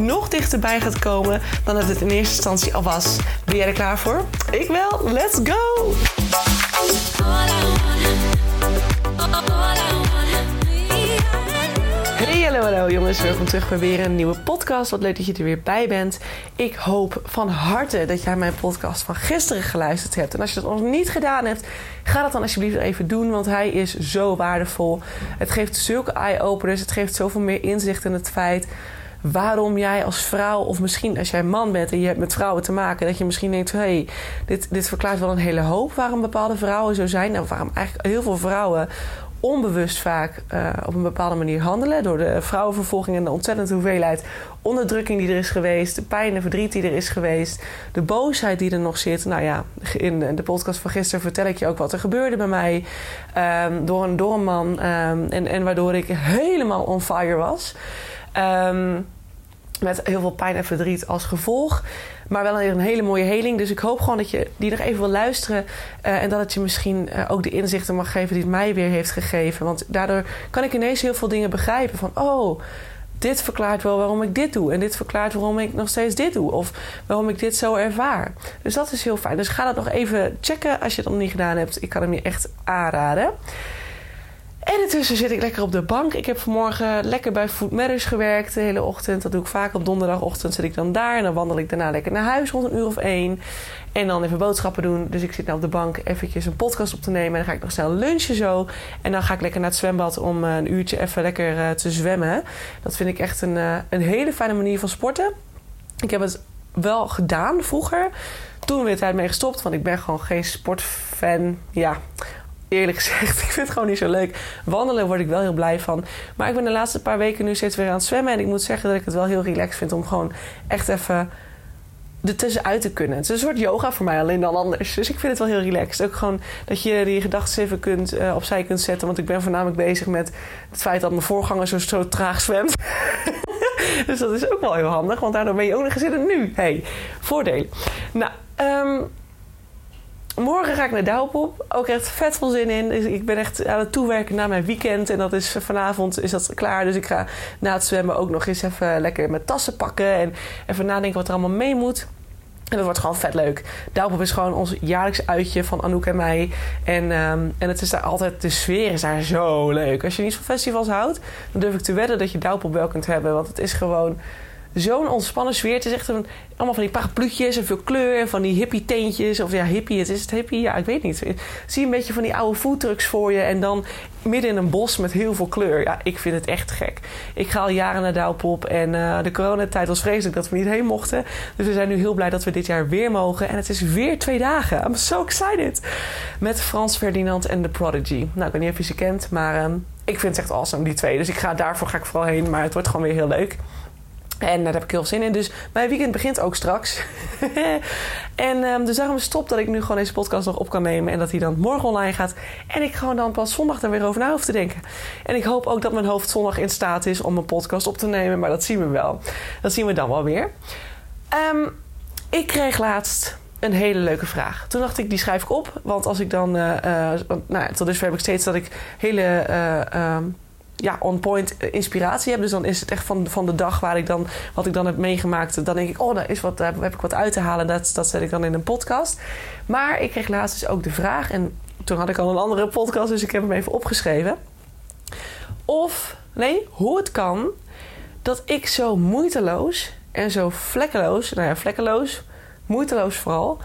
nog dichterbij gaat komen dan dat het in eerste instantie al was. Ben jij er klaar voor? Ik wel. Let's go! Hey, hallo, hallo jongens. Welkom terug bij weer een nieuwe podcast. Wat leuk dat je er weer bij bent. Ik hoop van harte dat jij mijn podcast van gisteren geluisterd hebt. En als je dat nog niet gedaan hebt, ga dat dan alsjeblieft even doen. Want hij is zo waardevol. Het geeft zulke eye-openers. Het geeft zoveel meer inzicht in het feit waarom jij als vrouw, of misschien als jij man bent en je hebt met vrouwen te maken, dat je misschien denkt: hé, hey, dit, dit verklaart wel een hele hoop waarom bepaalde vrouwen zo zijn. Nou, waarom eigenlijk heel veel vrouwen onbewust vaak uh, op een bepaalde manier handelen. Door de vrouwenvervolging en de ontzettende hoeveelheid onderdrukking die er is geweest. De pijn en verdriet die er is geweest. De boosheid die er nog zit. Nou ja, in de podcast van gisteren vertel ik je ook wat er gebeurde bij mij. Um, door, een, door man. Um, en, en waardoor ik helemaal on fire was. Um, met heel veel pijn en verdriet als gevolg. Maar wel een hele mooie heling. Dus ik hoop gewoon dat je die nog even wil luisteren. Uh, en dat het je misschien uh, ook de inzichten mag geven die het mij weer heeft gegeven. Want daardoor kan ik ineens heel veel dingen begrijpen. Van oh, dit verklaart wel waarom ik dit doe. En dit verklaart waarom ik nog steeds dit doe. Of waarom ik dit zo ervaar. Dus dat is heel fijn. Dus ga dat nog even checken als je het nog niet gedaan hebt. Ik kan hem je echt aanraden. En intussen zit ik lekker op de bank. Ik heb vanmorgen lekker bij Food Matters gewerkt de hele ochtend. Dat doe ik vaak op donderdagochtend zit ik dan daar. En dan wandel ik daarna lekker naar huis rond een uur of één. En dan even boodschappen doen. Dus ik zit nou op de bank eventjes een podcast op te nemen. En dan ga ik nog snel lunchen zo. En dan ga ik lekker naar het zwembad om eh, een uurtje even lekker uh, te zwemmen. Dat vind ik echt een, uh, een hele fijne manier van sporten. Ik heb het wel gedaan vroeger. Toen weer tijd mee gestopt. Want ik ben gewoon geen sportfan. Ja, eerlijk gezegd, ik vind het gewoon niet zo leuk. Wandelen word ik wel heel blij van. Maar ik ben de laatste paar weken nu steeds weer aan het zwemmen. En ik moet zeggen dat ik het wel heel relaxed vind om gewoon echt even ertussenuit te kunnen. Het is een soort yoga voor mij, alleen dan anders. Dus ik vind het wel heel relaxed. Ook gewoon dat je die gedachten even kunt, uh, opzij kunt zetten. Want ik ben voornamelijk bezig met het feit dat mijn voorganger zo, zo traag zwemt. dus dat is ook wel heel handig, want daardoor ben je ook nog gezitten nu. hey, voordelen. Nou, um, Morgen ga ik naar Douwpop. Ook echt vet veel zin in. Dus ik ben echt aan het toewerken naar mijn weekend. En dat is vanavond is dat klaar. Dus ik ga na het zwemmen ook nog eens even lekker mijn tassen pakken. En even nadenken wat er allemaal mee moet. En dat wordt gewoon vet leuk. Douwpop is gewoon ons jaarlijks uitje van Anouk en mij. En, um, en het is daar altijd, de sfeer is daar zo leuk. Als je niet van festivals houdt, dan durf ik te wedden dat je Douwpop wel kunt hebben. Want het is gewoon zo'n ontspannen sfeer. Het is echt allemaal van die parapluutjes en veel kleur en van die hippie teentjes. Of ja, hippie, het is het hippie? Ja, ik weet niet. Zie een beetje van die oude foodtrucks voor je en dan midden in een bos met heel veel kleur. Ja, ik vind het echt gek. Ik ga al jaren naar Douwpop en uh, de coronatijd was vreselijk dat we niet heen mochten. Dus we zijn nu heel blij dat we dit jaar weer mogen. En het is weer twee dagen. I'm so excited. Met Frans Ferdinand en The Prodigy. Nou, ik weet niet of je ze kent, maar um, ik vind het echt awesome, die twee. Dus ik ga, daarvoor ga ik vooral heen, maar het wordt gewoon weer heel leuk. En daar heb ik heel veel zin in. Dus mijn weekend begint ook straks. en um, dus daarom stop dat ik nu gewoon deze podcast nog op kan nemen. En dat hij dan morgen online gaat. En ik gewoon dan pas zondag daar weer over na hoef te denken. En ik hoop ook dat mijn hoofd zondag in staat is om een podcast op te nemen. Maar dat zien we wel. Dat zien we dan wel weer. Um, ik kreeg laatst een hele leuke vraag. Toen dacht ik, die schrijf ik op. Want als ik dan... Uh, uh, nou, tot dusver heb ik steeds dat ik hele... Uh, ja, on point inspiratie heb. Dus dan is het echt van, van de dag waar ik dan, wat ik dan heb meegemaakt. Dan denk ik, oh, daar is wat, heb ik wat uit te halen. Dat, dat zet ik dan in een podcast. Maar ik kreeg laatst dus ook de vraag. En toen had ik al een andere podcast, dus ik heb hem even opgeschreven. Of, nee, hoe het kan dat ik zo moeiteloos en zo vlekkeloos, nou ja, vlekkeloos, moeiteloos vooral,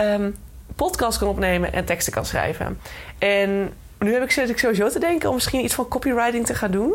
um, podcast kan opnemen en teksten kan schrijven. En nu heb ik, zit ik sowieso te denken om misschien iets van copywriting te gaan doen.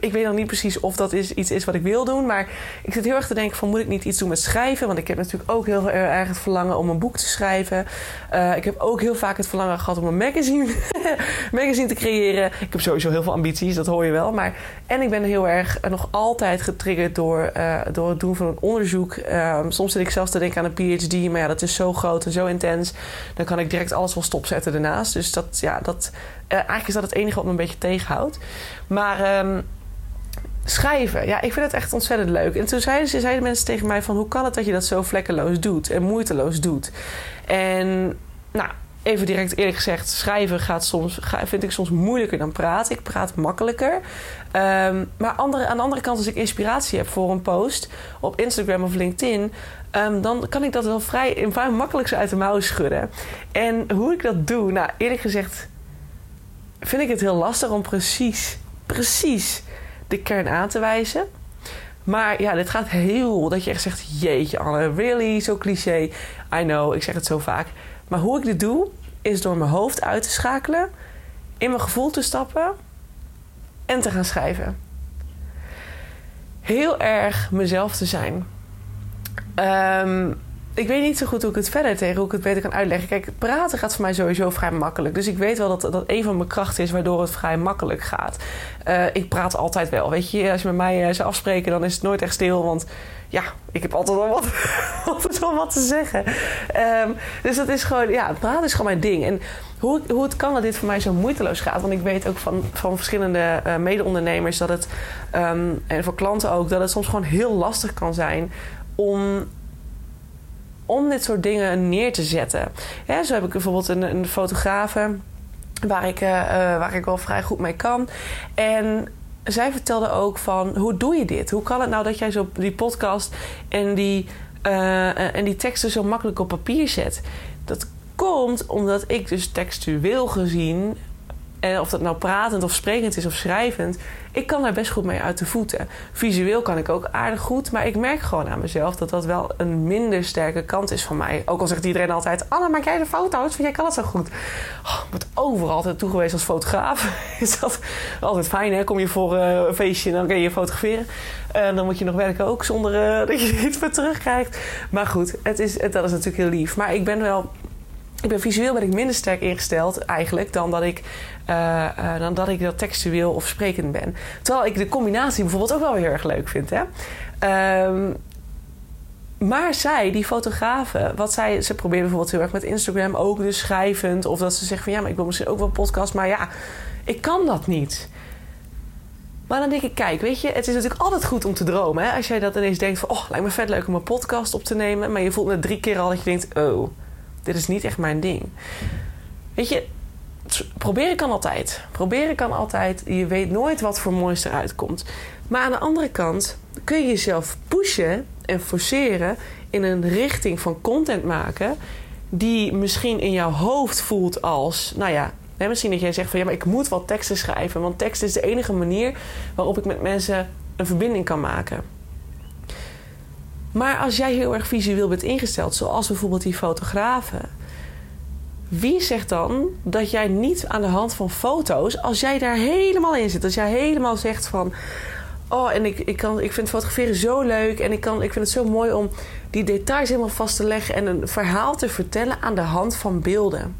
Ik weet nog niet precies of dat is, iets is wat ik wil doen. Maar ik zit heel erg te denken van moet ik niet iets doen met schrijven? Want ik heb natuurlijk ook heel erg het verlangen om een boek te schrijven. Uh, ik heb ook heel vaak het verlangen gehad om een magazine, magazine te creëren. Ik heb sowieso heel veel ambities, dat hoor je wel. Maar, en ik ben heel erg nog altijd getriggerd door, uh, door het doen van een onderzoek. Ehm, soms zit ik zelfs te denken aan een PhD. Maar ja, dat is zo groot en zo intens. Dan kan ik direct alles wel stopzetten daarnaast. Dus dat, ja, dat, eigenlijk is dat het enige wat me een beetje tegenhoudt. Maar... Um, schrijven. Ja, ik vind het echt ontzettend leuk. En toen zeiden, ze, zeiden mensen tegen mij van... hoe kan het dat je dat zo vlekkeloos doet en moeiteloos doet? En nou, even direct eerlijk gezegd... schrijven gaat soms, vind ik soms moeilijker dan praten. Ik praat makkelijker. Um, maar aan de andere kant, als ik inspiratie heb voor een post... op Instagram of LinkedIn... Um, dan kan ik dat wel vrij, vrij makkelijk zo uit de mouw schudden. En hoe ik dat doe, nou eerlijk gezegd... vind ik het heel lastig om precies, precies de kern aan te wijzen. Maar ja, dit gaat heel... Dat je echt zegt, jeetje Anne, really? Zo cliché. I know, ik zeg het zo vaak. Maar hoe ik dit doe, is door mijn hoofd uit te schakelen... in mijn gevoel te stappen... en te gaan schrijven. Heel erg mezelf te zijn. Um, ik weet niet zo goed hoe ik het verder tegen hoe ik het beter kan uitleggen. Kijk, praten gaat voor mij sowieso vrij makkelijk. Dus ik weet wel dat dat een van mijn krachten is waardoor het vrij makkelijk gaat. Uh, ik praat altijd wel. Weet je, als je met mij uh, zou afspreken, dan is het nooit echt stil. Want ja, ik heb altijd wel wat, altijd wel wat te zeggen. Um, dus dat is gewoon, ja, praten is gewoon mijn ding. En hoe, hoe het kan dat dit voor mij zo moeiteloos gaat. Want ik weet ook van, van verschillende uh, mede-ondernemers dat het, um, en voor klanten ook, dat het soms gewoon heel lastig kan zijn om om dit soort dingen neer te zetten. Zo heb ik bijvoorbeeld een, een fotografe waar ik, uh, waar ik wel vrij goed mee kan. En zij vertelde ook van hoe doe je dit? Hoe kan het nou dat jij zo die podcast en die, en die teksten zo makkelijk op papier zet? Dat komt omdat ik dus textueel gezien en of dat nou pratend of sprekend is of schrijvend, ik kan daar best goed mee uit de voeten. Visueel kan ik ook aardig goed, maar ik merk gewoon aan mezelf dat dat wel een minder sterke kant is van mij. Ook al zegt iedereen altijd: Anna, maak jij de foto's? Want jij kan het zo goed. Oh, ik word overal altijd toegewezen als fotograaf. is dat altijd fijn, hè? Kom je voor uh, een feestje en dan kun je fotograferen. En dan moet je nog werken ook zonder uh, dat je iets meer terugkrijgt. Maar goed, het is, dat is natuurlijk heel lief. Maar ik ben wel ik ben visueel ben ik minder sterk ingesteld eigenlijk dan dat ik, uh, uh, dan dat, ik dat textueel of sprekend ben. Terwijl ik de combinatie bijvoorbeeld ook wel heel erg leuk vind. Hè? Um, maar zij, die fotografen, wat zij, ze proberen bijvoorbeeld heel erg met Instagram ook dus schrijvend. Of dat ze zeggen van ja, maar ik wil misschien ook wel podcast. Maar ja, ik kan dat niet. Maar dan denk ik, kijk, weet je, het is natuurlijk altijd goed om te dromen. Hè? Als jij dat ineens denkt van, oh, lijkt me vet leuk om een podcast op te nemen. Maar je voelt net drie keer al dat je denkt, oh, dit is niet echt mijn ding. Weet je, proberen kan altijd. Proberen kan altijd. Je weet nooit wat voor moois eruit komt. Maar aan de andere kant kun je jezelf pushen en forceren in een richting van content maken die misschien in jouw hoofd voelt als, nou ja, misschien dat jij zegt van ja, maar ik moet wel teksten schrijven, want tekst is de enige manier waarop ik met mensen een verbinding kan maken. Maar als jij heel erg visueel bent ingesteld, zoals bijvoorbeeld die fotografen. Wie zegt dan dat jij niet aan de hand van foto's, als jij daar helemaal in zit, als jij helemaal zegt van. Oh, en ik, ik, kan, ik vind fotograferen zo leuk en ik, kan, ik vind het zo mooi om die details helemaal vast te leggen en een verhaal te vertellen aan de hand van beelden.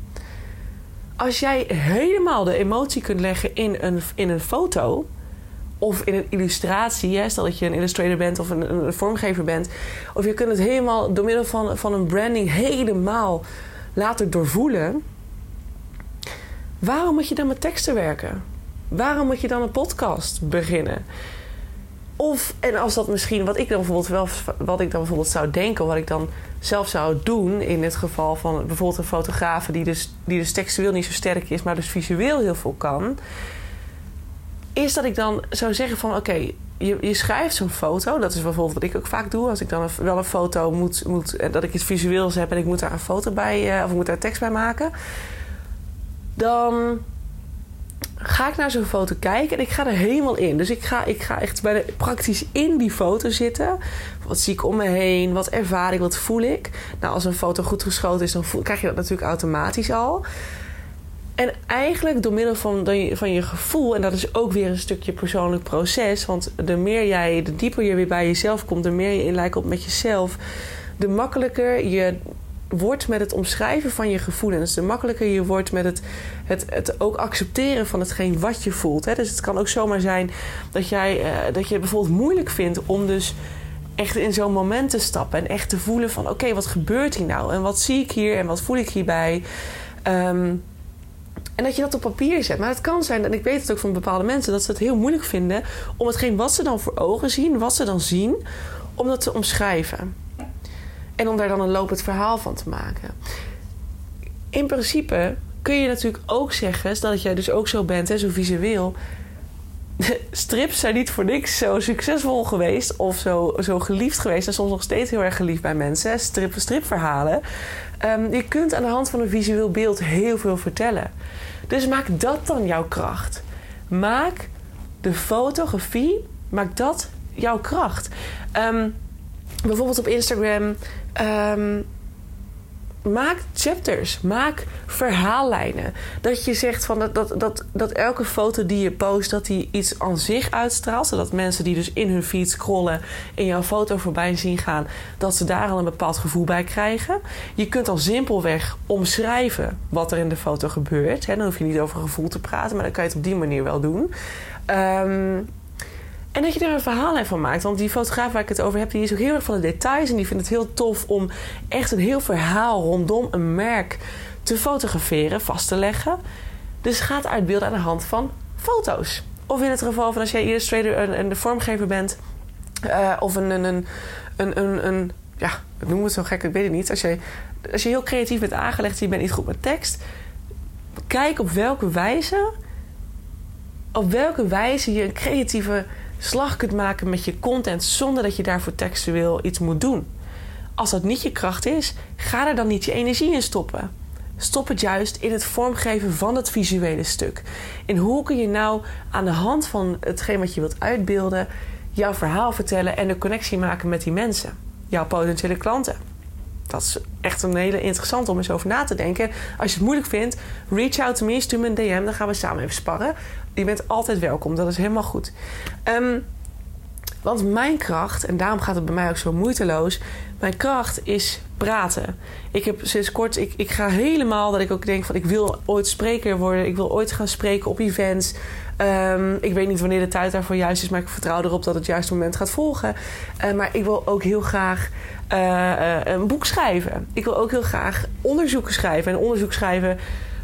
Als jij helemaal de emotie kunt leggen in een, in een foto, of in een illustratie, hè, stel dat je een illustrator bent of een, vormgever bent, of je kunt het helemaal door middel van, van een branding helemaal laten doorvoelen. Waarom moet je dan met teksten werken? Waarom moet je dan een podcast beginnen? Of, en als dat misschien, wat ik dan bijvoorbeeld wel, wat ik dan bijvoorbeeld zou denken, wat ik dan zelf zou doen in het geval van bijvoorbeeld een fotograaf die dus, die dus textueel niet zo sterk is, maar dus visueel heel veel kan is dat ik dan zou zeggen van oké, je, je schrijft zo'n foto. Dat is bijvoorbeeld wat ik ook vaak doe. Als ik dan wel een foto moet, moet eh, dat ik iets visueels heb en ik moet daar een foto bij, uh, of ik moet daar tekst bij maken. Dan ga ik naar zo'n foto kijken en ik ga er helemaal in. Dus ik ga, ik ga echt praktisch in die foto zitten. Wat zie ik om me heen? Wat ervaar ik? Wat voel ik? Nou, als een foto goed geschoten is, dan krijg je dat natuurlijk automatisch al. En eigenlijk door middel van, van je gevoel, en dat is ook weer een stukje persoonlijk proces. Want de meer jij, de dieper je weer bij jezelf komt, de meer je in lijn komt met jezelf, de makkelijker je wordt met het omschrijven van je gevoelens. De makkelijker je wordt met het, het, het ook accepteren van hetgeen wat je voelt. Hè? Dus het kan ook zomaar zijn dat, jij, uh, dat je bijvoorbeeld moeilijk vindt om dus echt in zo'n moment te stappen. En echt te voelen van oké, wat gebeurt hier nou? En wat zie ik hier en wat voel ik hierbij? Um, en dat je dat op papier zet. Maar het kan zijn, en ik weet het ook van bepaalde mensen, dat ze het heel moeilijk vinden om hetgeen wat ze dan voor ogen zien, wat ze dan zien, om dat te omschrijven. En om daar dan een lopend verhaal van te maken. In principe kun je natuurlijk ook zeggen, stel dat jij dus ook zo bent, hè, zo visueel. Strips zijn niet voor niks zo succesvol geweest of zo, zo geliefd geweest. En soms nog steeds heel erg geliefd bij mensen. Strip, stripverhalen. Um, je kunt aan de hand van een visueel beeld heel veel vertellen. Dus maak dat dan jouw kracht. Maak de fotografie, maak dat jouw kracht. Um, bijvoorbeeld op Instagram. Um, maak chapters, maak verhaallijnen. Dat je zegt van dat, dat, dat, dat elke foto die je post, dat die iets aan zich uitstraalt. Zodat mensen die dus in hun feed scrollen en jouw foto voorbij zien gaan, dat ze daar al een bepaald gevoel bij krijgen. Je kunt al simpelweg omschrijven wat er in de foto gebeurt. Dan hoef je niet over gevoel te praten, maar dan kan je het op die manier wel doen. Um, en dat je er een verhaal van maakt. Want die fotograaf waar ik het over heb, die is ook heel erg van de details. En die vindt het heel tof om echt een heel verhaal rondom een merk te fotograferen, vast te leggen. Dus gaat uitbeelden aan de hand van foto's. Of in het geval van als jij illustrator en een, vormgever bent. Uh, of een, een, een, een, een, een ja, noem het zo gek, ik weet het niet. Als je, als je heel creatief bent aangelegd, je bent niet goed met tekst. Kijk op welke wijze, op welke wijze je een creatieve slag kunt maken met je content zonder dat je daarvoor textueel iets moet doen. Als dat niet je kracht is, ga er dan niet je energie in stoppen. Stop het juist in het vormgeven van het visuele stuk. In hoe kun je nou aan de hand van hetgeen wat je wilt uitbeelden, jouw verhaal vertellen en de connectie maken met die mensen, jouw potentiële klanten. Dat is echt een hele interessant om eens over na te denken. Als je het moeilijk vindt, reach out to me, stuur me een DM, dan gaan we samen even sparren. Je bent altijd welkom, dat is helemaal goed. Um, want mijn kracht, en daarom gaat het bij mij ook zo moeiteloos. Mijn kracht is praten. Ik heb sinds kort, ik, ik ga helemaal dat ik ook denk van ik wil ooit spreker worden. Ik wil ooit gaan spreken op events. Um, ik weet niet wanneer de tijd daarvoor juist is, maar ik vertrouw erop dat het juiste moment gaat volgen. Uh, maar ik wil ook heel graag uh, uh, een boek schrijven. Ik wil ook heel graag onderzoeken schrijven. En onderzoek schrijven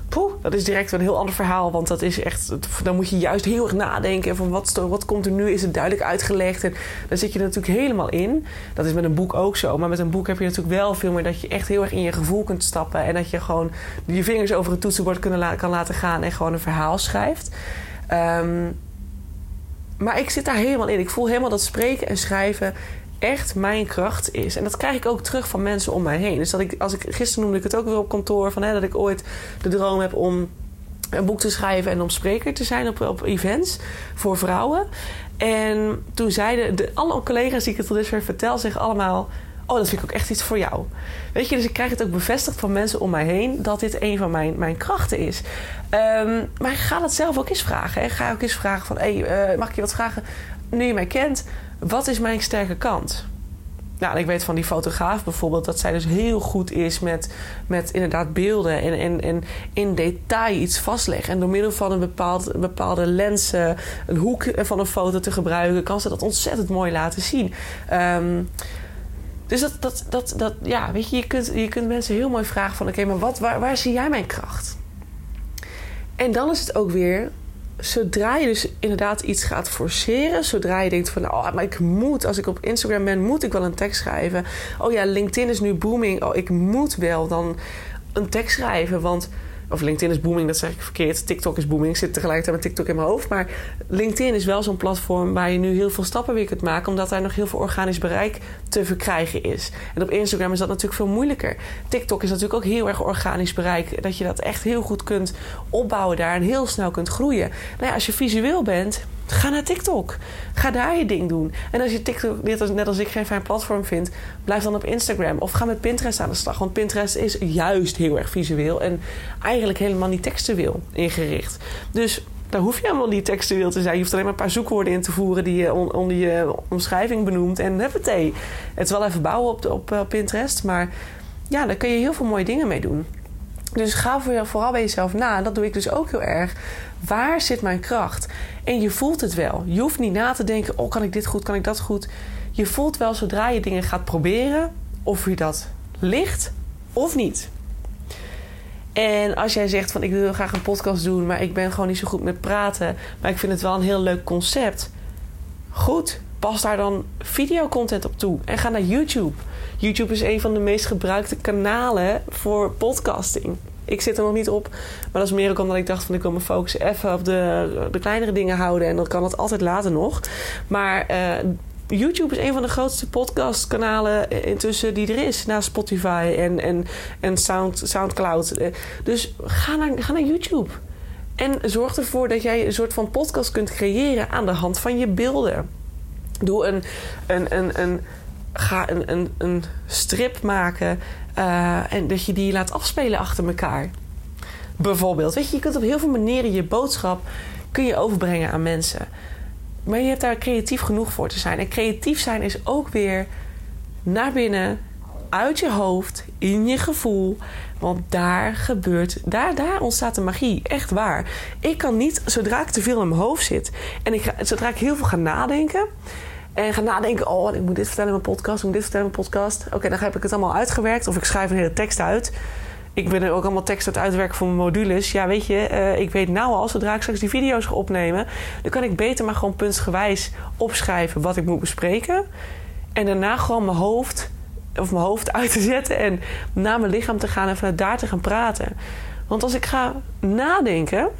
poeh, dat is direct een heel ander verhaal. Want dat is echt, dan moet je juist heel erg nadenken van wat, wat komt er nu, is het duidelijk uitgelegd. En dan zit je natuurlijk helemaal in. Dat is met een boek ook zo. Maar met een boek heb je natuurlijk wel veel meer dat je echt heel erg in je gevoel kunt stappen. En dat je gewoon je vingers over het toetsenbord kan laten gaan en gewoon een verhaal schrijft. Um, maar ik zit daar helemaal in. Ik voel helemaal dat spreken en schrijven echt mijn kracht is. En dat krijg ik ook terug van mensen om mij heen. Dus dat ik, als ik, gisteren noemde ik het ook weer op kantoor, van, hè, dat ik ooit de droom heb om een boek te schrijven en om spreker te zijn op, op events voor vrouwen. En toen zeiden de, alle collega's die ik het tot dusver vertel, zich allemaal. Oh, dat vind ik ook echt iets voor jou. Weet je, dus ik krijg het ook bevestigd van mensen om mij heen dat dit een van mijn, mijn krachten is. Um, maar ga dat zelf ook eens vragen. Hè. Ga ook eens vragen van: hey, uh, mag ik je wat vragen? Nu je mij kent, wat is mijn sterke kant? Nou, ik weet van die fotograaf bijvoorbeeld dat zij dus heel goed is met, met inderdaad beelden en, en, en in detail iets vastleggen. En door middel van een bepaald, bepaalde lens, een hoek van een foto te gebruiken, kan ze dat ontzettend mooi laten zien. Um, dus dat, dat, dat, dat, ja, weet je, je kunt, je kunt mensen heel mooi vragen van, oké, maar wat, waar, waar zie jij mijn kracht? En dan is het ook weer zodra je dus inderdaad iets gaat forceren, zodra je denkt van, oh, maar ik moet, als ik op Instagram ben, moet ik wel een tekst schrijven. Oh ja, LinkedIn is nu booming. Oh, ik moet wel dan een tekst schrijven, want of LinkedIn is booming, dat zeg ik verkeerd. TikTok is booming. Ik zit tegelijkertijd met TikTok in mijn hoofd. Maar LinkedIn is wel zo'n platform waar je nu heel veel stappen weer kunt maken. Omdat daar nog heel veel organisch bereik te verkrijgen is. En op Instagram is dat natuurlijk veel moeilijker. TikTok is natuurlijk ook heel erg organisch bereik. Dat je dat echt heel goed kunt opbouwen daar en heel snel kunt groeien. Nou ja, als je visueel bent, Ga naar TikTok. Ga daar je ding doen. En als je TikTok net als, ik geen fijn platform vindt, blijf dan op Instagram. Of ga met Pinterest aan de slag. Want Pinterest is juist heel erg visueel en eigenlijk helemaal niet textueel ingericht. Dus daar hoef je helemaal niet textueel te zijn. Je hoeft alleen maar een paar zoekwoorden in te voeren die je onder je omschrijving benoemt. En huppatee. Het is wel even bouwen op, op, op Pinterest. Maar ja, daar kun je heel veel mooie dingen mee doen. Dus ga vooral bij jezelf na. En dat doe ik dus ook heel erg. Waar zit mijn kracht? En je voelt het wel. Je hoeft niet na te denken: oh, kan ik dit goed, kan ik dat goed? Je voelt wel zodra je dingen gaat proberen of je dat ligt of niet. En als jij zegt van ik wil graag een podcast doen, maar ik ben gewoon niet zo goed met praten, maar ik vind het wel een heel leuk concept. Goed, pas daar dan videocontent op toe en ga naar YouTube. YouTube is een van de meest gebruikte kanalen voor podcasting. Ik zit er nog niet op, maar dat is meer ook omdat ik dacht van ik wil me focussen even op de, kleinere dingen houden en dan kan het altijd later nog. Maar uh, YouTube is een van de grootste podcastkanalen intussen die er is. Naast Spotify en, en, en Sound, Soundcloud. Dus ga naar, ga naar YouTube. En zorg ervoor dat jij een soort van podcast kunt creëren aan de hand van je beelden. Doe een, een, een, een, ga een, een, een strip maken uh, en dat je die laat afspelen achter elkaar. Bijvoorbeeld. Weet je, je kunt op heel veel manieren je boodschap kun je overbrengen aan mensen. Maar je hebt daar creatief genoeg voor te zijn. En creatief zijn is ook weer naar binnen, uit je hoofd, in je gevoel. Want daar gebeurt, daar, daar ontstaat de magie. Echt waar. Ik kan niet, zodra ik te veel in mijn hoofd zit en ik zodra ik heel veel ga nadenken. En ga nadenken, oh, ik moet dit vertellen in mijn podcast, ik moet dit vertellen in mijn podcast. Oké, dan heb ik het allemaal uitgewerkt of ik schrijf een hele tekst uit ik ben er ook allemaal tekst aan het uitwerken voor mijn modules. Ja, weet je, uh, ik weet nou al, zodra ik straks die video's ga opnemen, dan kan ik beter maar gewoon puntsgewijs opschrijven wat ik moet bespreken. En daarna gewoon mijn hoofd, of mijn hoofd uit te zetten en naar mijn lichaam te gaan en vanuit daar te gaan praten. Want als ik ga nadenken, en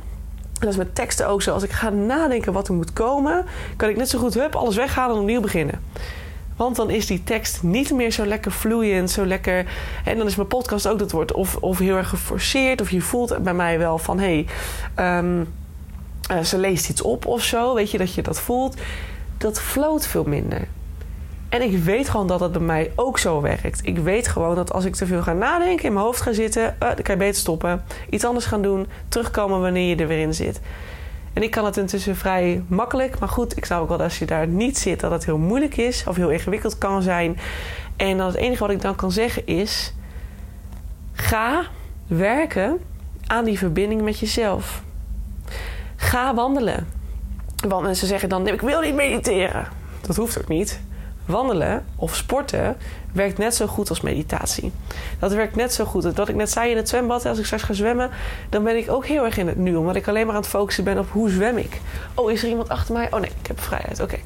dat is met teksten ook zo, als ik ga nadenken wat er moet komen, kan ik net zo goed hup, alles weghalen en opnieuw beginnen. Want dan is die tekst niet meer zo lekker vloeiend, zo lekker. En dan is mijn podcast ook dat wordt of, of heel erg geforceerd. Of je voelt bij mij wel van hé, hey, um, ze leest iets op of zo. Weet je dat je dat voelt. Dat floot veel minder. En ik weet gewoon dat dat bij mij ook zo werkt. Ik weet gewoon dat als ik te veel ga nadenken, in mijn hoofd ga zitten, uh, dan kan je beter stoppen. Iets anders gaan doen, terugkomen wanneer je er weer in zit. En ik kan het intussen vrij makkelijk. Maar goed, ik zou ook wel als je daar niet zit, dat het heel moeilijk is of heel ingewikkeld kan zijn. En dan het enige wat ik dan kan zeggen is: ga werken aan die verbinding met jezelf. Ga wandelen. Want mensen zeggen dan: ik wil niet mediteren. Dat hoeft ook niet. Wandelen of sporten werkt net zo goed als meditatie. Dat werkt net zo goed. Dat ik net zei in het zwembad, als ik straks ga zwemmen, dan ben ik ook heel erg in het nu. Omdat ik alleen maar aan het focussen ben op hoe zwem ik. Oh, is er iemand achter mij? Oh nee, ik heb vrijheid. Oké.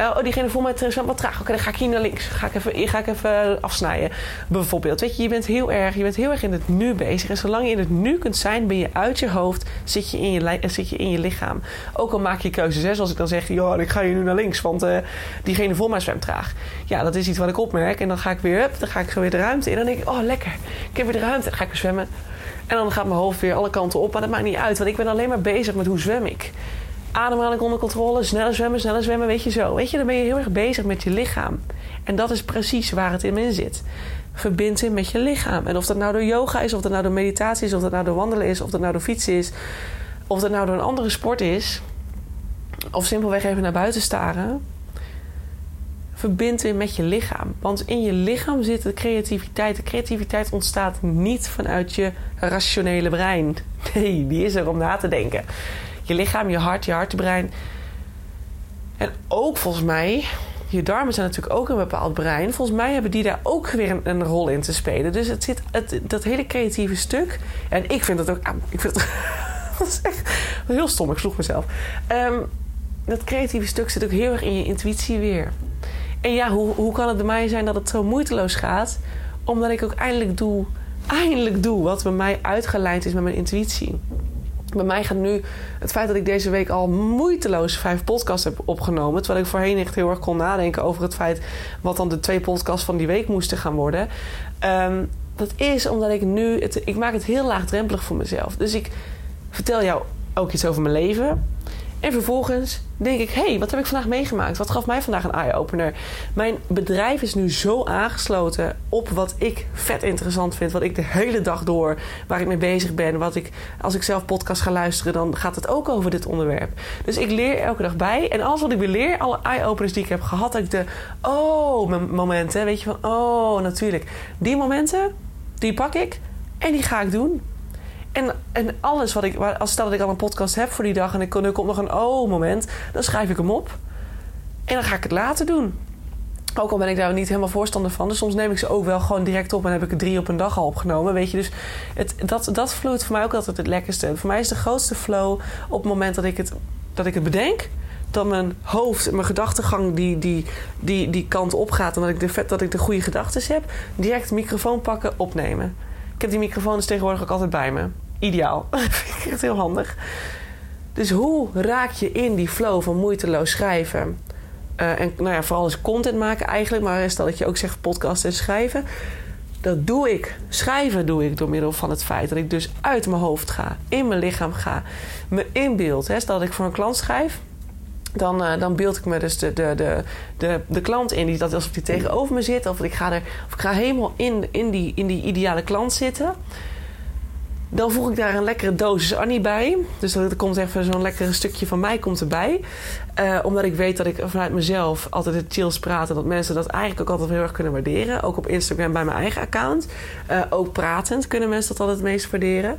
Uh, oh, diegene voor mij zwemt wat traag. Oké, dan ga ik hier naar links. Ga ik even, ga ik even afsnijden. Bijvoorbeeld. Weet je, je bent heel erg, je bent heel erg in het nu bezig. En zolang je in het nu kunt zijn, ben je uit je hoofd, zit je in je, zit je, in je lichaam. Ook al maak je keuzes, hè, zoals ik dan zeg, joh, ik ga hier nu naar links, want uh, diegene voor mij zwemt traag. Ja, dat is iets wat ik opmerk. En dan ga ik weer, up, dan ga ik weer de ruimte in. En dan denk ik, oh lekker, ik heb weer de ruimte. Dan ga ik weer zwemmen. En dan gaat mijn hoofd weer alle kanten op. Maar dat maakt niet uit, want ik ben alleen maar bezig met hoe zwem ik. Ademhaling onder controle, sneller zwemmen, sneller zwemmen, weet je zo. Weet je, dan ben je heel erg bezig met je lichaam. En dat is precies waar het in zit. Verbind je met je lichaam. En of dat nou door yoga is, of dat nou door meditatie is, of dat nou door wandelen is, of dat nou door fietsen is, of dat nou door een andere sport is, of simpelweg even naar buiten staren verbind weer met je lichaam. Want in je lichaam zit de creativiteit. De creativiteit ontstaat niet vanuit je rationele brein. Nee, die is er om na te denken. Je lichaam, je hart, je hartebrein. En ook volgens mij, je darmen zijn natuurlijk ook een bepaald brein. Volgens mij hebben die daar ook weer een, rol in te spelen. Dus het zit, het, dat hele creatieve stuk. En ik vind het ook. Ah, ik vind het, dat echt heel stom. Ik sloeg mezelf. Um, dat creatieve stuk zit ook heel erg in je intuïtie weer. En ja, hoe, hoe kan het bij mij zijn dat het zo moeiteloos gaat? Omdat ik ook eindelijk doe, eindelijk doe wat bij mij uitgelijnd is met mijn intuïtie. Bij mij gaat nu het feit dat ik deze week al moeiteloos vijf podcasts heb opgenomen. Terwijl ik voorheen echt heel erg kon nadenken over het feit wat dan de twee podcasts van die week moesten gaan worden. Ehm, dat is omdat ik nu. Het, ik maak het heel laagdrempelig voor mezelf. Dus ik vertel jou ook iets over mijn leven. En vervolgens denk ik, hé, hey, wat heb ik vandaag meegemaakt? Wat gaf mij vandaag een eye-opener? Mijn bedrijf is nu zo aangesloten op wat ik vet interessant vind. Wat ik de hele dag door, waar ik mee bezig ben. Wat ik, als ik zelf podcast ga luisteren, dan gaat het ook over dit onderwerp. Dus ik leer elke dag bij. En alles wat ik weer leer, alle eye-openers die ik heb gehad, dat ik de, oh, momenten, weet je van, oh, natuurlijk. Die momenten, die pak ik en die ga ik doen. En, en alles wat ik, als stel dat ik al een podcast heb voor die dag en ik, er komt nog een oh-moment, dan schrijf ik hem op. En dan ga ik het later doen. Ook al ben ik daar niet helemaal voorstander van. Dus soms neem ik ze ook wel gewoon direct op en heb ik er drie op een dag al opgenomen. Weet je, dus het, dat, dat vloeit voor mij ook altijd het lekkerste. Voor mij is de grootste flow op het moment dat ik het, dat ik het bedenk. Dat mijn hoofd, mijn gedachtegang die, die, die, die kant op gaat. En dat ik de, dat ik de goede gedachten heb. Direct microfoon pakken, opnemen. Ik heb die microfoon dus tegenwoordig ook altijd bij me ideaal. vind ik echt heel handig. Dus hoe raak je in die flow van moeiteloos schrijven? Uh, en nou ja, vooral eens content maken eigenlijk. Maar stel dat je ook zegt podcast en schrijven. Dat doe ik. Schrijven doe ik door middel van het feit dat ik dus uit mijn hoofd ga. In mijn lichaam ga. Me inbeeld. Hè. Stel dat ik voor een klant schrijf. Dan, uh, dan beeld ik me dus de, de, de, de, de klant in. Die, dat alsof die tegenover me zit. Of ik ga, er, of ik ga helemaal in, in, die, in die ideale klant zitten. Dan voeg ik daar een lekkere dosis Annie bij. Dus er komt even zo'n lekker stukje van mij komt erbij. Uh, omdat ik weet dat ik vanuit mezelf altijd het chills praat. En dat mensen dat eigenlijk ook altijd heel erg kunnen waarderen. Ook op Instagram bij mijn eigen account. Uh, ook pratend kunnen mensen dat altijd het meest waarderen.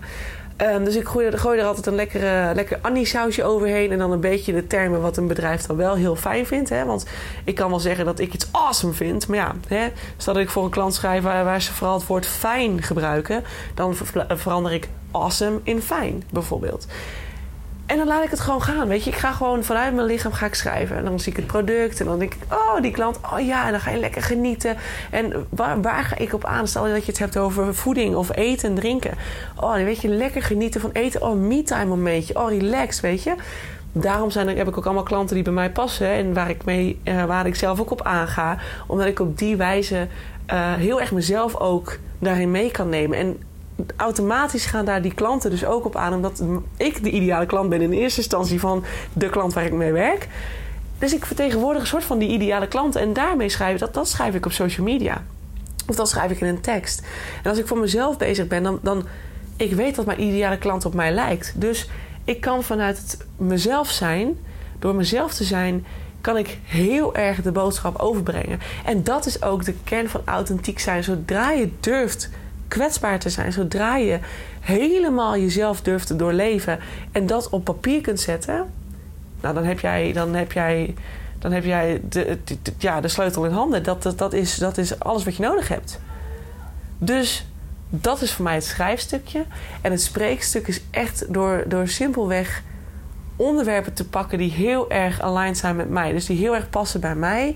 Um, dus ik gooi, gooi, er altijd een lekkere, lekker Annie-sausje overheen. En dan een beetje de termen wat een bedrijf dan wel heel fijn vindt. Hè? Want ik kan wel zeggen dat ik iets awesome vind. Maar ja, hè, stel dat ik voor een klant schrijf waar, waar ze vooral het woord fijn gebruiken. Dan verander ik awesome in fijn, bijvoorbeeld. En dan laat ik het gewoon gaan, weet je. Ik ga gewoon vanuit mijn lichaam ga ik schrijven. En dan zie ik het product en dan denk ik... oh, die klant, oh ja, en dan ga je lekker genieten. En waar, waar ga ik op aan? Stel dat je het hebt over voeding of eten en drinken. Oh, dan weet je, lekker genieten van eten. Oh, me-time momentje. Oh, relax, weet je. Daarom zijn heb ik ook allemaal klanten die bij mij passen... en waar ik, mee, uh, waar ik zelf ook op aanga. Omdat ik op die wijze uh, heel erg mezelf ook daarin mee kan nemen. En automatisch gaan daar die klanten dus ook op aan. Omdat ik de ideale klant ben in eerste instantie van de klant waar ik mee werk. Dus ik vertegenwoordig een soort van die ideale klanten. En daarmee schrijf dat, dat schrijf ik op social media. Of dat schrijf ik in een tekst. En als ik voor mezelf bezig ben, dan, dan ik weet dat mijn ideale klant op mij lijkt. Dus ik kan vanuit het mezelf zijn, door mezelf te zijn, kan ik heel erg de boodschap overbrengen. En dat is ook de kern van authentiek zijn. Zodra je durft kwetsbaar te zijn. Zodra je helemaal jezelf durft te doorleven en dat op papier kunt zetten, nou, dan heb jij, dan heb jij, dan heb jij de, ja, de sleutel in handen. Dat, dat, dat, is, dat is alles wat je nodig hebt. Dus dat is voor mij het schrijfstukje. En het spreekstuk is echt door, door simpelweg onderwerpen te pakken die heel erg aligned zijn met mij. Dus die heel erg passen bij mij.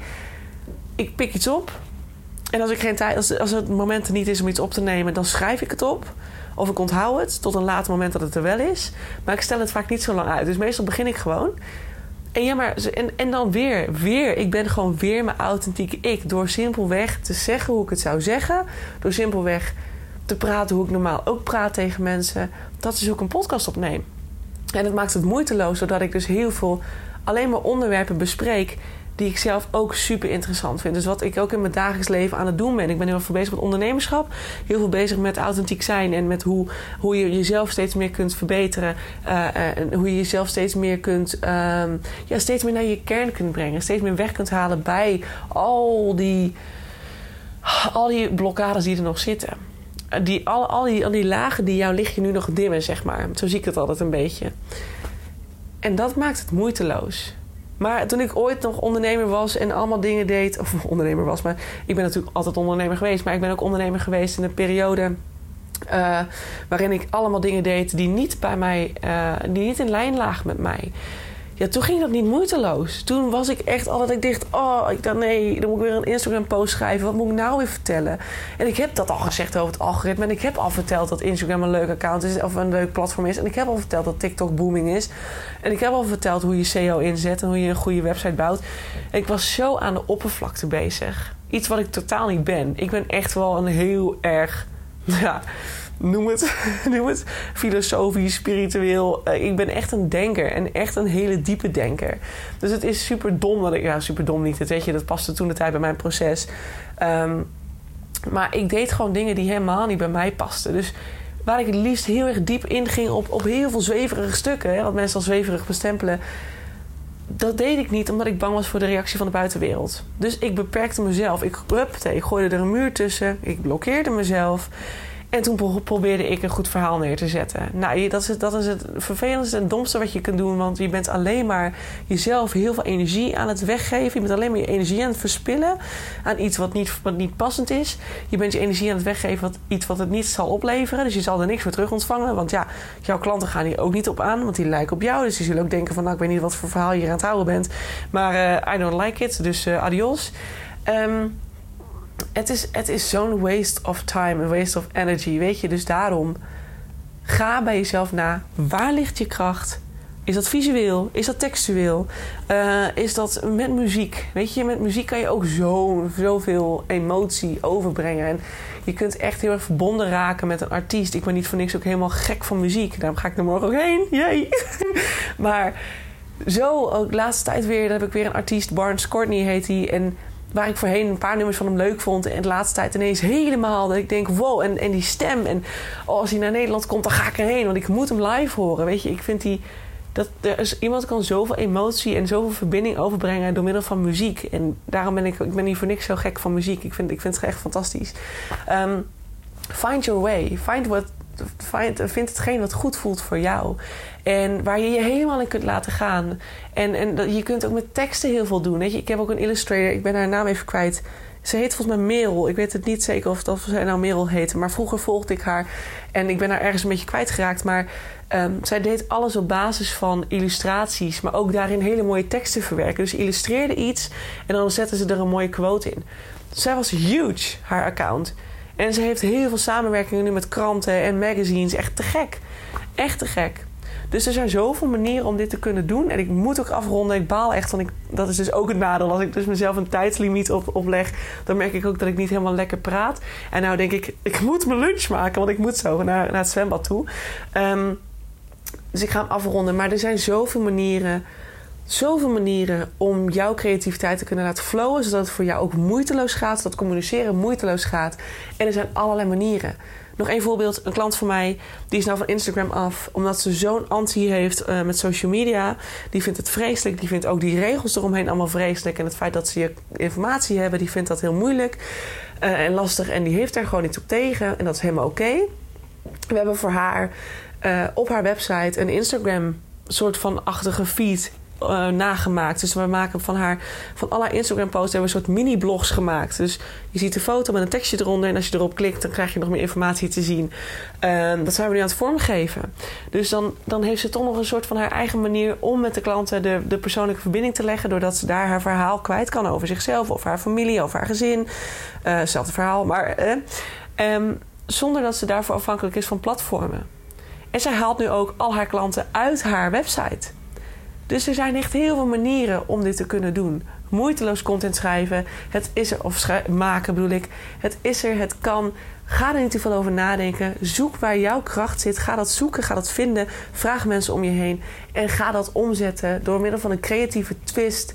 Ik pik iets op en als ik geen tijd, als, als het moment er niet is om iets op te nemen, dan schrijf ik het op. Of ik onthoud het tot een later moment dat het er wel is. Maar ik stel het vaak niet zo lang uit. Dus meestal begin ik gewoon. En ja, maar en, en dan weer, weer. Ik ben gewoon weer mijn authentieke ik. Door simpelweg te zeggen hoe ik het zou zeggen. Door simpelweg te praten hoe ik normaal ook praat tegen mensen. Dat is ook een podcast opneem. En het maakt het moeiteloos, doordat ik dus heel veel alleen maar onderwerpen bespreek die ik zelf ook super interessant vind. Dus wat ik ook in mijn dagelijks leven aan het doen ben. Ik ben heel veel bezig met ondernemerschap. Heel veel bezig met authentiek zijn. En met hoe, hoe je jezelf steeds meer kunt verbeteren. Uh, en hoe je jezelf steeds meer kunt... Um, ja, steeds meer naar je kern kunt brengen. Steeds meer weg kunt halen bij al die... Al die blokkades die er nog zitten. Die, al, al, die, al die lagen die jouw lichtje nu nog dimmen, zeg maar. Zo zie ik het altijd een beetje. En dat maakt het moeiteloos. Maar toen ik ooit nog ondernemer was en allemaal dingen deed, of ondernemer was, maar ik ben natuurlijk altijd ondernemer geweest, maar ik ben ook ondernemer geweest in een periode uh, waarin ik allemaal dingen deed die niet bij mij, uh, die niet in lijn lagen met mij ja, toen ging dat niet moeiteloos. Toen was ik echt al dat ik dacht, oh, ik nee, dan moet ik weer een Instagram post schrijven. Wat moet ik nou weer vertellen? En ik heb dat al gezegd over het algoritme. En ik heb al verteld dat Instagram een leuk account is of een leuk platform is. En ik heb al verteld dat TikTok booming is. En ik heb al verteld hoe je SEO inzet en hoe je een goede website bouwt. En ik was zo aan de oppervlakte bezig. Iets wat ik totaal niet ben. Ik ben echt wel een heel erg, ja, noem het, noem het filosofisch, spiritueel. Eh, ik ben echt een denker en echt een hele diepe denker. Dus het is super dom dat ik, ja, super dom niet. Dat weet je, dat paste toen de tijd bij mijn proces. Ehm, maar ik deed gewoon dingen die helemaal niet bij mij pasten. Dus waar ik het liefst heel erg diep in ging op, op heel veel zweverige stukken, hè, wat mensen al zweverig bestempelen. Dat deed ik niet omdat ik bang was voor de reactie van de buitenwereld. Dus ik beperkte mezelf. Ik, huppatee, ik gooide er een muur tussen. Ik blokkeerde mezelf. En toen probeerde ik een goed verhaal neer te zetten. Nou, dat is, het, dat is het vervelendste en domste wat je kunt doen. Want je bent alleen maar jezelf heel veel energie aan het weggeven. Je bent alleen maar je energie aan het verspillen aan iets wat niet, wat niet passend is. Je bent je energie aan het weggeven wat iets wat het niet zal opleveren. Dus je zal er niks voor terug ontvangen. Want ja, jouw klanten gaan hier ook niet op aan, want die lijken op jou. Dus die zullen ook denken van, nou, ik weet niet wat voor verhaal je hier aan het houden bent. Maar uh, I don't like it, dus uh, adios. Um, het is, het is zo'n waste of time, een waste of energy. Weet je, dus daarom ga bij jezelf na. Waar ligt je kracht? Is dat visueel? Is dat textueel? Uh, is dat met muziek? Weet je, met muziek kan je ook zo, zoveel emotie overbrengen. En je kunt echt heel erg verbonden raken met een artiest. Ik ben niet voor niks ook helemaal gek van muziek. Daarom ga ik er morgen ook heen. Jee! maar zo, ook de laatste tijd weer, dan heb ik weer een artiest. Barnes Courtney heet hij. En waar ik voorheen een paar nummers van hem leuk vond. En de laatste tijd ineens helemaal. Dat ik denk, wow, en, en die stem. En oh, als hij naar Nederland komt, dan ga ik erheen. Want ik moet hem live horen. Weet je, ik vind die. Dat er is, iemand kan zoveel emotie en zoveel verbinding overbrengen door middel van muziek. En daarom ben ik, ik ben niet voor niks zo gek van muziek. Ik vind, ik vind het echt fantastisch. Um, find your way. Find what find, vind hetgeen wat goed voelt voor jou. En waar je je helemaal in kunt laten gaan. En, en je kunt ook met teksten heel veel doen. Weet je? Ik heb ook een illustrator, ik ben haar naam even kwijt. Ze heet volgens mij Merel. Ik weet het niet zeker of, of zij nou Merel heette. Maar vroeger volgde ik haar. En ik ben haar ergens een beetje kwijtgeraakt. Maar um, zij deed alles op basis van illustraties. Maar ook daarin hele mooie teksten verwerken. Dus illustreerde iets. En dan zette ze er een mooie quote in. Zij was huge, haar account. En ze heeft heel veel samenwerkingen nu met kranten en magazines. Echt te gek. Echt te gek. Dus er zijn zoveel manieren om dit te kunnen doen. En ik moet ook afronden. Ik baal echt. Want ik, dat is dus ook het nadeel. Als ik dus mezelf een tijdslimiet op, opleg, dan merk ik ook dat ik niet helemaal lekker praat. En nou denk ik, ik moet mijn lunch maken. Want ik moet zo naar, naar het zwembad toe. Um, dus ik ga hem afronden. Maar er zijn zoveel manieren zoveel manieren om jouw creativiteit te kunnen laten flowen, zodat het voor jou ook moeiteloos gaat, zodat communiceren moeiteloos gaat. En er zijn allerlei manieren. Nog één voorbeeld. Een klant van mij, die is nou van Instagram af. Omdat ze zo'n anti heeft uh, met social media. Die vindt het vreselijk. Die vindt ook die regels eromheen allemaal vreselijk. En het feit dat ze je informatie hebben, die vindt dat heel moeilijk uh, en lastig. En die heeft daar gewoon iets op tegen. En dat is helemaal oké. We hebben voor haar uh, op haar website een Instagram soort van achtige feed uh, nagemaakt. Dus we maken van haar, van alle Instagram-posts hebben we een soort mini-blogs gemaakt. Dus je ziet de foto met een tekstje eronder. En als je erop klikt, dan krijg je nog meer informatie te zien. Uh, dat zijn we nu aan het vormgeven. Dus dan, dan heeft ze toch nog een soort van haar eigen manier om met de klanten de, de persoonlijke verbinding te leggen. Doordat ze daar haar verhaal kwijt kan over zichzelf, of haar familie, of haar gezin. Uh, hetzelfde verhaal, maar. Um, zonder dat ze daarvoor afhankelijk is van platformen. En zij haalt nu ook al haar klanten uit haar website. Dus er zijn echt heel veel manieren om dit te kunnen doen. Moeiteloos content schrijven. Het is er, of maken bedoel ik. Het is er, het kan. Ga er niet te veel over nadenken. Zoek waar jouw kracht zit. Ga dat zoeken, ga dat vinden. Vraag mensen om je heen. En ga dat omzetten door middel van een creatieve twist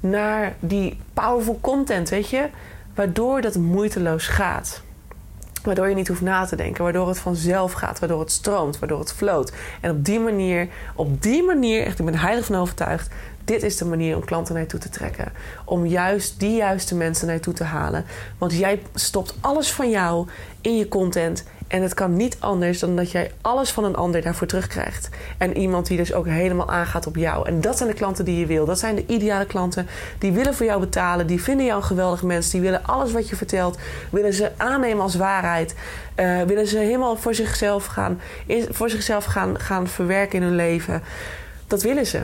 naar die powerful content, weet je? Waardoor dat moeiteloos gaat. Waardoor je niet hoeft na te denken. Waardoor het vanzelf gaat. Waardoor het stroomt. Waardoor het floot. En op die manier, op die manier, echt, ik ben heilig van overtuigd. Dit is de manier om klanten naar je toe te trekken. Om juist die juiste mensen naar je toe te halen. Want jij stopt alles van jou in je content. En het kan niet anders dan dat jij alles van een ander daarvoor terugkrijgt. En iemand die dus ook helemaal aangaat op jou. En dat zijn de klanten die je wil. Dat zijn de ideale klanten. Die willen voor jou betalen. Die vinden jou een geweldig mens. Die willen alles wat je vertelt. Willen ze aannemen als waarheid. Uh, willen ze helemaal voor zichzelf gaan, voor zichzelf gaan, gaan verwerken in hun leven. Dat willen ze.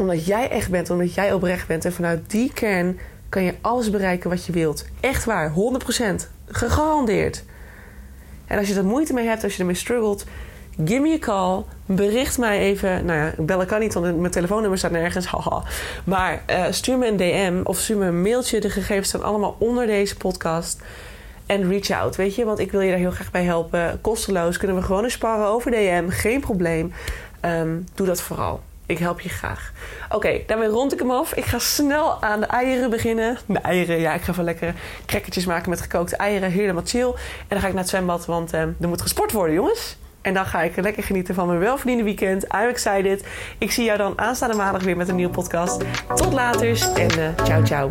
Omdat jij echt bent. Omdat jij oprecht bent. En vanuit die kern kan je alles bereiken wat je wilt. Echt waar. 100%. Gegarandeerd. En als je er moeite mee hebt, als je ermee struggelt, give me a call. Bericht mij even. Nou ja, bellen kan niet, want mijn telefoonnummer staat nergens. Haha. Maar uh, stuur me een DM of stuur me een mailtje. De gegevens staan allemaal onder deze podcast. En reach out, weet je, want ik wil je daar heel graag bij helpen. Kosteloos kunnen we gewoon eens sparren over DM, geen probleem. Ehm, doe dat vooral. Ik help je graag. Oké, daarmee rond ik hem af. Ik ga snel aan de eieren beginnen. De eieren, ja, ik ga van lekkere crackertjes maken met gekookte eieren. Helemaal chill. En dan ga ik naar het zwembad, want uh, er moet gesport worden, jongens. En dan ga ik lekker genieten van mijn welverdiende weekend. I'm excited. Ik zie jou dan aanstaande maandag weer met een nieuwe podcast. Tot later en ciao ciao.